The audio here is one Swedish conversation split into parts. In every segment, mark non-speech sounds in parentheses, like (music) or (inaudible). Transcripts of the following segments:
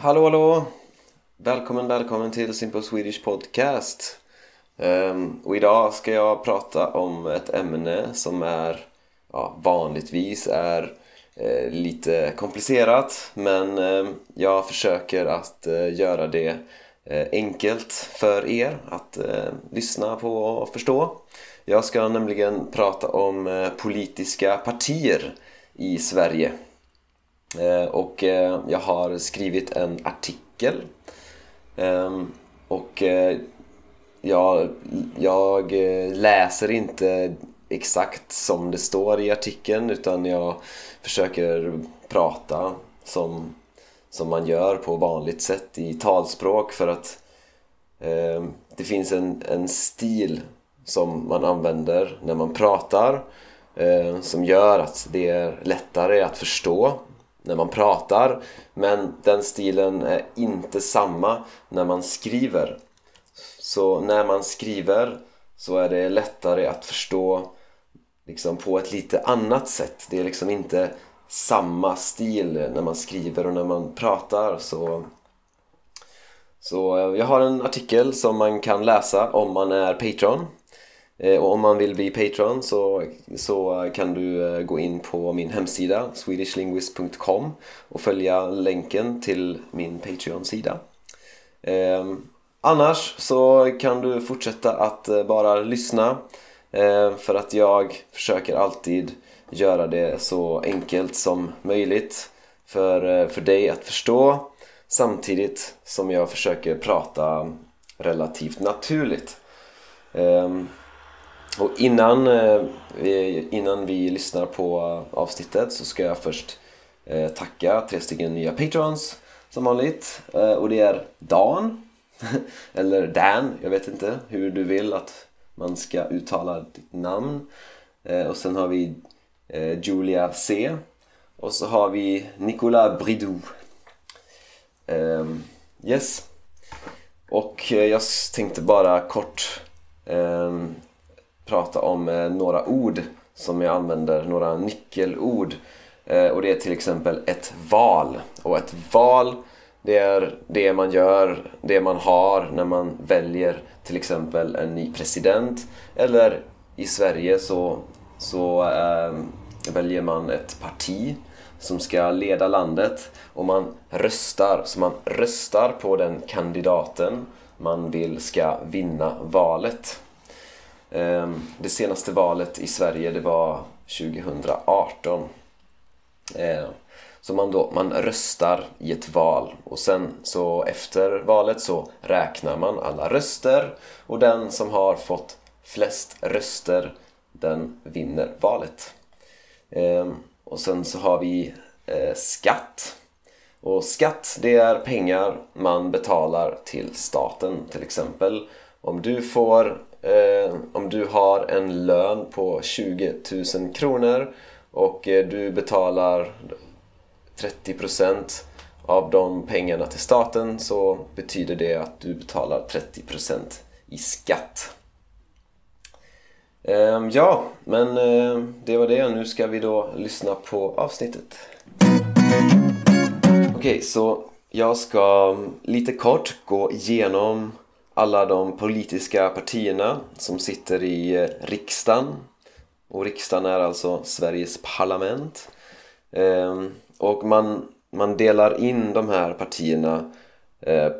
Hallå hallå! Välkommen välkommen till Simple Swedish Podcast. Um, och idag ska jag prata om ett ämne som är ja, vanligtvis är eh, lite komplicerat men eh, jag försöker att eh, göra det eh, enkelt för er att eh, lyssna på och förstå. Jag ska nämligen prata om eh, politiska partier i Sverige. Eh, och eh, jag har skrivit en artikel. Ehm, och eh, jag, jag läser inte exakt som det står i artikeln utan jag försöker prata som, som man gör på vanligt sätt i talspråk för att eh, det finns en, en stil som man använder när man pratar eh, som gör att det är lättare att förstå när man pratar men den stilen är inte samma när man skriver. Så när man skriver så är det lättare att förstå liksom på ett lite annat sätt. Det är liksom inte samma stil när man skriver och när man pratar så så jag har en artikel som man kan läsa om man är Patreon Eh, och om man vill bli Patreon så, så kan du eh, gå in på min hemsida swedishlinguist.com och följa länken till min Patreon-sida. Eh, annars så kan du fortsätta att bara lyssna för att jag försöker alltid göra det så enkelt som möjligt för, för dig att förstå samtidigt som jag försöker prata relativt naturligt. Och innan, eh, innan vi lyssnar på avsnittet så ska jag först eh, tacka tre stycken nya patrons som vanligt. Eh, och det är Dan, (laughs) eller Dan, jag vet inte hur du vill att man ska uttala ditt namn. Och sen har vi Julia C. Och så har vi Nicolas Bridou. Ehm, yes. Och jag tänkte bara kort ehm, prata om eh, några ord som jag använder, några nyckelord. Eh, och det är till exempel ett val. Och ett val, det är det man gör, det man har när man väljer till exempel en ny president. Eller i Sverige så, så äh, väljer man ett parti som ska leda landet och man röstar, så man röstar på den kandidaten man vill ska vinna valet. Ehm, det senaste valet i Sverige det var 2018. Ehm, så man, då, man röstar i ett val och sen så efter valet så räknar man alla röster och den som har fått flest röster den vinner valet. Ehm, och sen så har vi eh, skatt. Och skatt det är pengar man betalar till staten till exempel. Om du får eh, om du har en lön på 20 000 kronor och eh, du betalar 30% av de pengarna till staten så betyder det att du betalar 30% i skatt. Eh, ja, men eh, det var det. Nu ska vi då lyssna på avsnittet. Okej, okay, så jag ska mm, lite kort gå igenom alla de politiska partierna som sitter i eh, riksdagen. Och riksdagen är alltså Sveriges parlament. Ehm, och man, man delar in de här partierna eh,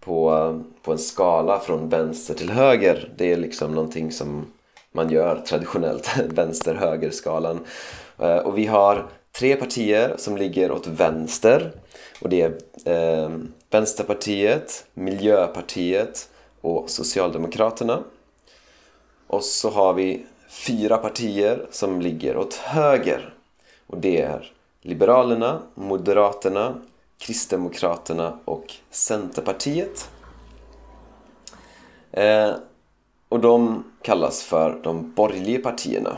på, på en skala från vänster till höger. Det är liksom någonting som man gör traditionellt, (laughs) vänster-höger-skalan. Eh, och vi har tre partier som ligger åt vänster. Och det är eh, Vänsterpartiet, Miljöpartiet och Socialdemokraterna. Och så har vi fyra partier som ligger åt höger. Och det är Liberalerna, Moderaterna, Kristdemokraterna och Centerpartiet. Eh, och de kallas för de borgerliga partierna.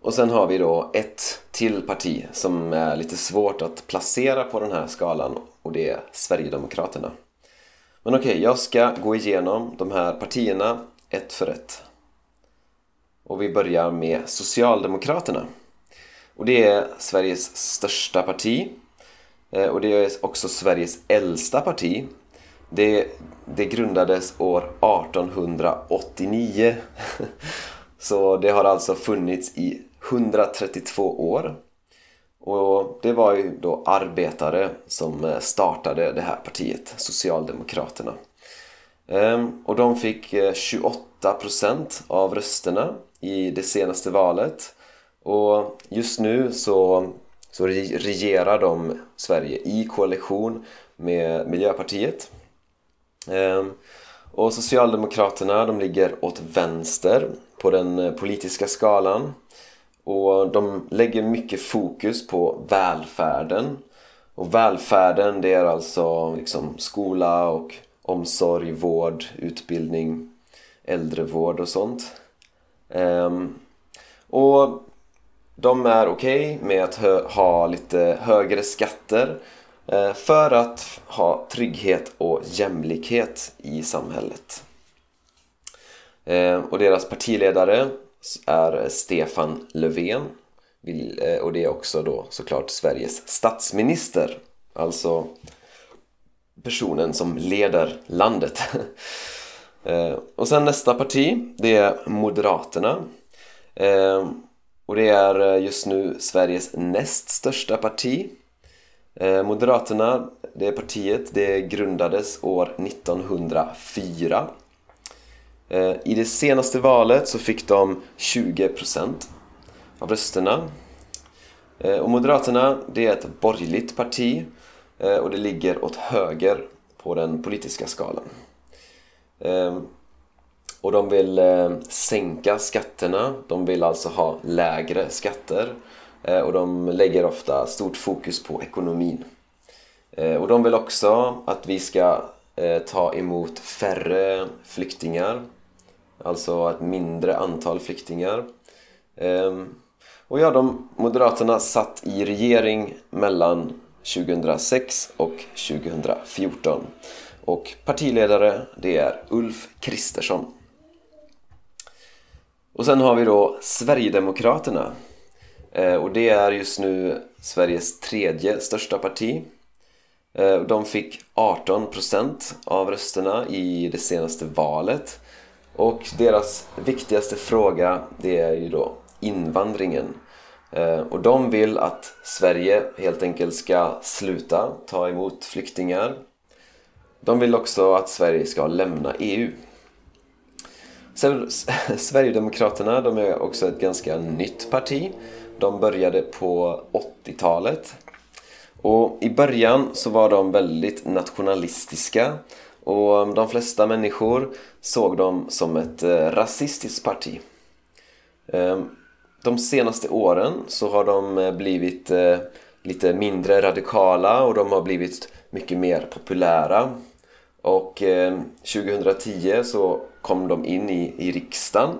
Och sen har vi då ett till parti som är lite svårt att placera på den här skalan och det är Sverigedemokraterna. Men okej, okay, jag ska gå igenom de här partierna ett för ett. Och vi börjar med Socialdemokraterna. Och det är Sveriges största parti. Eh, och det är också Sveriges äldsta parti. Det, det grundades år 1889. (laughs) Så det har alltså funnits i 132 år. Och det var ju då arbetare som eh, startade det här partiet, Socialdemokraterna. Ehm, och de fick eh, 28% av rösterna i det senaste valet. Och just nu så, så regerar de Sverige i koalition med Miljöpartiet. Ehm, och Socialdemokraterna de ligger åt vänster på den eh, politiska skalan. Och de lägger mycket fokus på välfärden. Och välfärden det är alltså liksom skola och omsorg, vård, utbildning, äldrevård och sånt. Um, och de är okej okay med att ha lite högre skatter uh, för att ha trygghet och jämlikhet i samhället. Uh, och deras partiledare är Stefan Löfven. Eh, och det är också då såklart Sveriges statsminister. Alltså personen som leder landet. (laughs) Eh, och sen nästa parti det är Moderaterna. Eh, och det är just nu Sveriges näst största parti. Moderaterna, det partiet, det grundades år 1904 Eh, I det senaste valet så fick de 20% av rösterna. Eh, och Moderaterna, det är ett borgerligt parti eh, och det ligger åt höger på den politiska skalan. Och de vill sänka skatterna, de vill alltså ha lägre skatter och de lägger ofta stort fokus på ekonomin. Och de vill också att vi ska ta emot färre flyktingar Alltså ett mindre antal flyktingar. Ehm, och ja, de Moderaterna satt i regering mellan 2006 och 2014. Och partiledare det är Ulf Kristersson. Och sen har vi då Sverigedemokraterna. Ehm, och det är just nu Sveriges tredje största parti. Ehm, de fick 18% av rösterna i det senaste valet. Och deras viktigaste fråga det är ju då invandringen. Eh, och de vill att Sverige helt enkelt ska sluta ta emot flyktingar. De vill också att Sverige ska lämna EU. (laughs) Sverigedemokraterna de är också ett ganska nytt parti. De började på 80-talet. Och i början så var de väldigt nationalistiska och de flesta människor såg dem som ett eh, rasistiskt parti. Ehm, de senaste åren så har de eh, blivit eh, lite mindre radikala och de har blivit mycket mer populära. Och ehm, 2010 så kom de in i, i riksdagen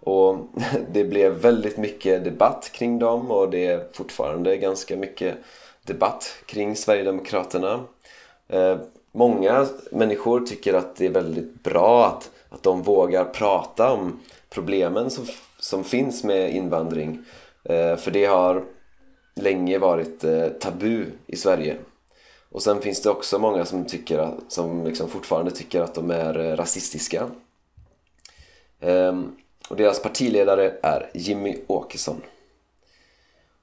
och (laughs) det blev väldigt mycket debatt kring dem och det är fortfarande ganska mycket debatt kring Sverigedemokraterna. Ehm, Många människor tycker att det är väldigt bra att, att de vågar prata om problemen som, som finns med invandring. Eh, för det har länge varit eh, tabu i Sverige. Och sen finns det också många som, tycker att, som liksom fortfarande tycker att de är eh, rasistiska. Ehm, och deras partiledare är Jimmy Åkesson.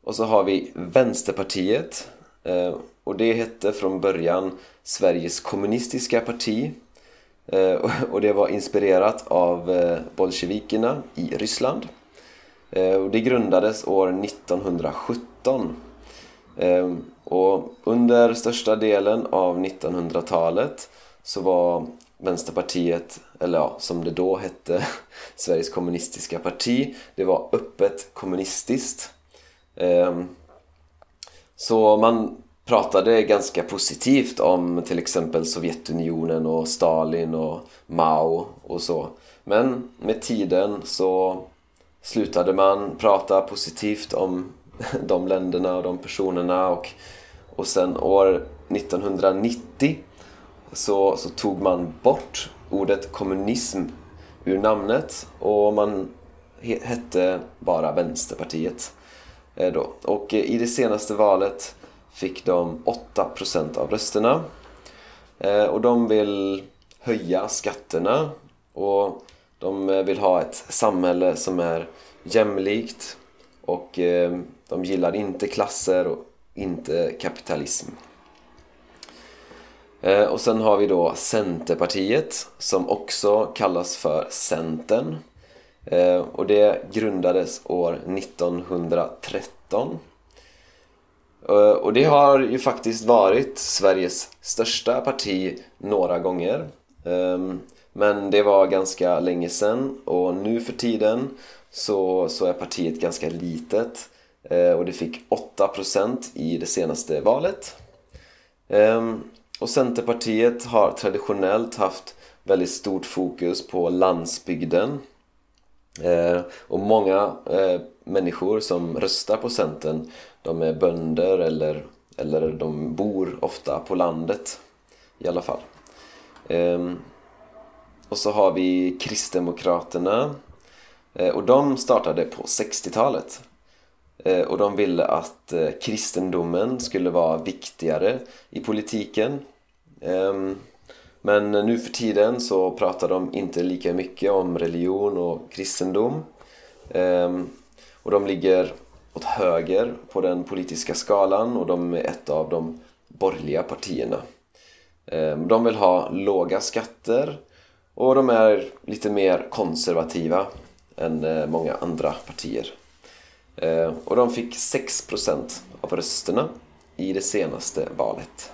Och så har vi Vänsterpartiet Eh, och det hette från början Sveriges kommunistiska parti eh, och det var inspirerat av eh, bolsjevikerna i Ryssland. Eh, och det grundades år 1917 och under största delen av 1900-talet så var Vänsterpartiet, eller ja, som det då hette, (laughs) Sveriges kommunistiska parti, det var öppet kommunistiskt. Så man pratade ganska positivt om till exempel Sovjetunionen och Stalin och Mao och så. Men med tiden så slutade man prata positivt om (laughs) de länderna och de personerna och, och sen år 1990 så, så tog man bort ordet kommunism ur namnet och man hette bara Vänsterpartiet. Eh, då. Och eh, i det senaste valet fick de 8% av rösterna. Eh, och de vill höja skatterna och de eh, vill ha ett samhälle som är jämlikt och eh, de gillar inte klasser och inte kapitalism. Och sen har vi då Centerpartiet som också kallas för Centern. Och det grundades år 1913. Eh, och det har ju faktiskt varit Sveriges största parti några gånger. Ehm, men det var ganska länge sedan och nu för tiden så, så är partiet ganska litet eh, och det fick 8% i det senaste valet. Ehm, och Centerpartiet har traditionellt haft väldigt stort fokus på landsbygden eh, och många människor som röstar på Centern de är bönder eller, eller de bor ofta på landet i alla fall. Ehm, och så har vi Kristdemokraterna ehm, och de startade på 60-talet. ehm, och de ville att eh, kristendomen skulle vara viktigare i politiken. Ehm, men nu för tiden så pratar de inte lika mycket om religion och kristendom. Ehm, och de ligger åt höger på den politiska skalan och de är ett av de borgerliga partierna. Ehm, de vill ha låga skatter och de är lite mer konservativa än eh, många andra partier. Ehm, och de fick 6% av rösterna i det senaste valet.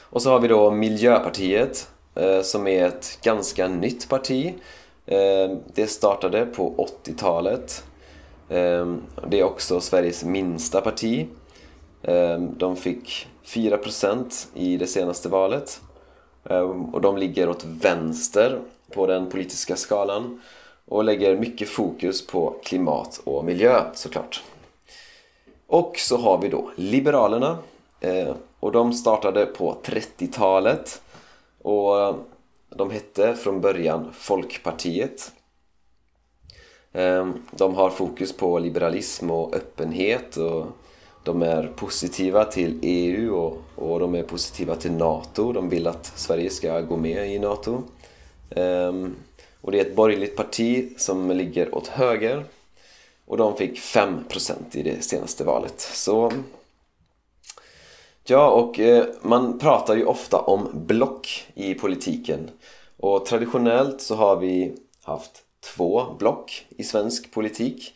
Och så har vi då Miljöpartiet eh, som är ett ganska nytt parti. Ehm, det startade på 80-talet. Ehm, det är också Sveriges minsta parti. Ehm, de fick 4% i det senaste valet. Ehm, och de ligger åt vänster på den politiska skalan och lägger mycket fokus på klimat och miljö såklart. Och så har vi då Liberalerna och de startade på 30-talet och de hette från början Folkpartiet. Ehm, de har fokus på liberalism och öppenhet och de är positiva till EU och, och de är positiva till NATO. De vill att Sverige ska gå med i NATO. Um, och det är ett borgerligt parti som ligger åt höger. Och de fick 5% i det senaste valet. Så... Ja, och eh, man pratar ju ofta om block i politiken. Och traditionellt så har vi haft två block i svensk politik.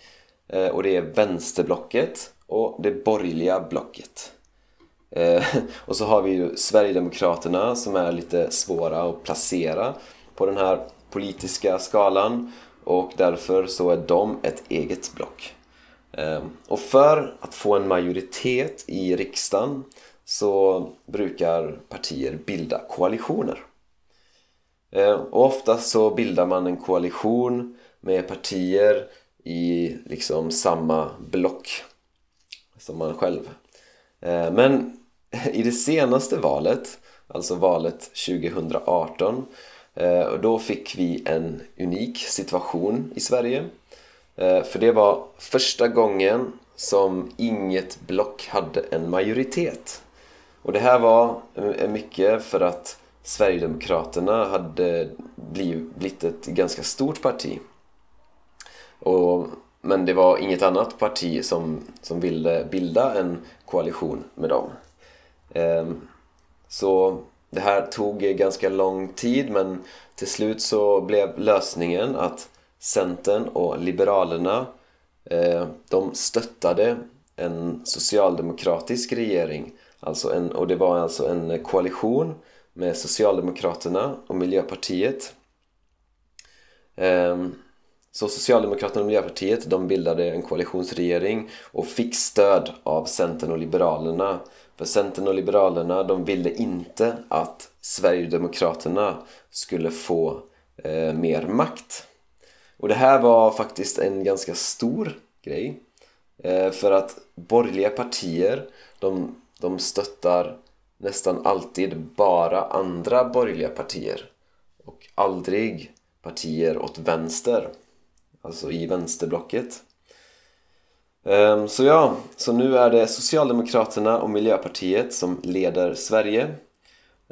Eh, och det är vänsterblocket och det borgerliga blocket. Eh, (laughs) och så har vi ju Sverigedemokraterna som är lite svåra att placera på den här politiska skalan och därför så är de ett eget block. Ehm, och för att få en majoritet i riksdagen så brukar partier bilda koalitioner. Eh, och ofta så bildar man en koalition med partier i liksom samma block som man själv. Eh, men (laughs) i det senaste valet, alltså valet 2018, eh, då fick vi en unik situation i Sverige. För det var första gången som inget block hade en majoritet. Och det här var mycket för att Sverigedemokraterna hade blivit ett ganska stort parti. Och men det var inget annat parti som, som ville bilda en koalition med dem. Ehm, så det här tog ganska lång tid men till slut så blev lösningen att Centern och Liberalerna eh, de stöttade en socialdemokratisk regering alltså en, och det var alltså en koalition med Socialdemokraterna och Miljöpartiet. Ehm, så Socialdemokraterna och Miljöpartiet de bildade en koalitionsregering och fick stöd av Centern och Liberalerna. För Centern och Liberalerna de ville inte att Sverigedemokraterna skulle få eh, mer makt. Och det här var faktiskt en ganska stor grej. Eh, för att borgerliga partier de, de stöttar nästan alltid bara andra borgerliga partier och aldrig partier åt vänster alltså i vänsterblocket. Ehm, så ja, så nu är det Socialdemokraterna och Miljöpartiet som leder Sverige.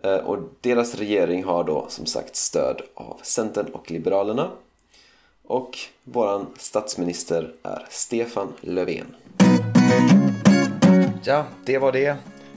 Eh, och deras regering har då som sagt stöd av Centern och Liberalerna. Och våran statsminister är Stefan Löfven. Ja, det var det.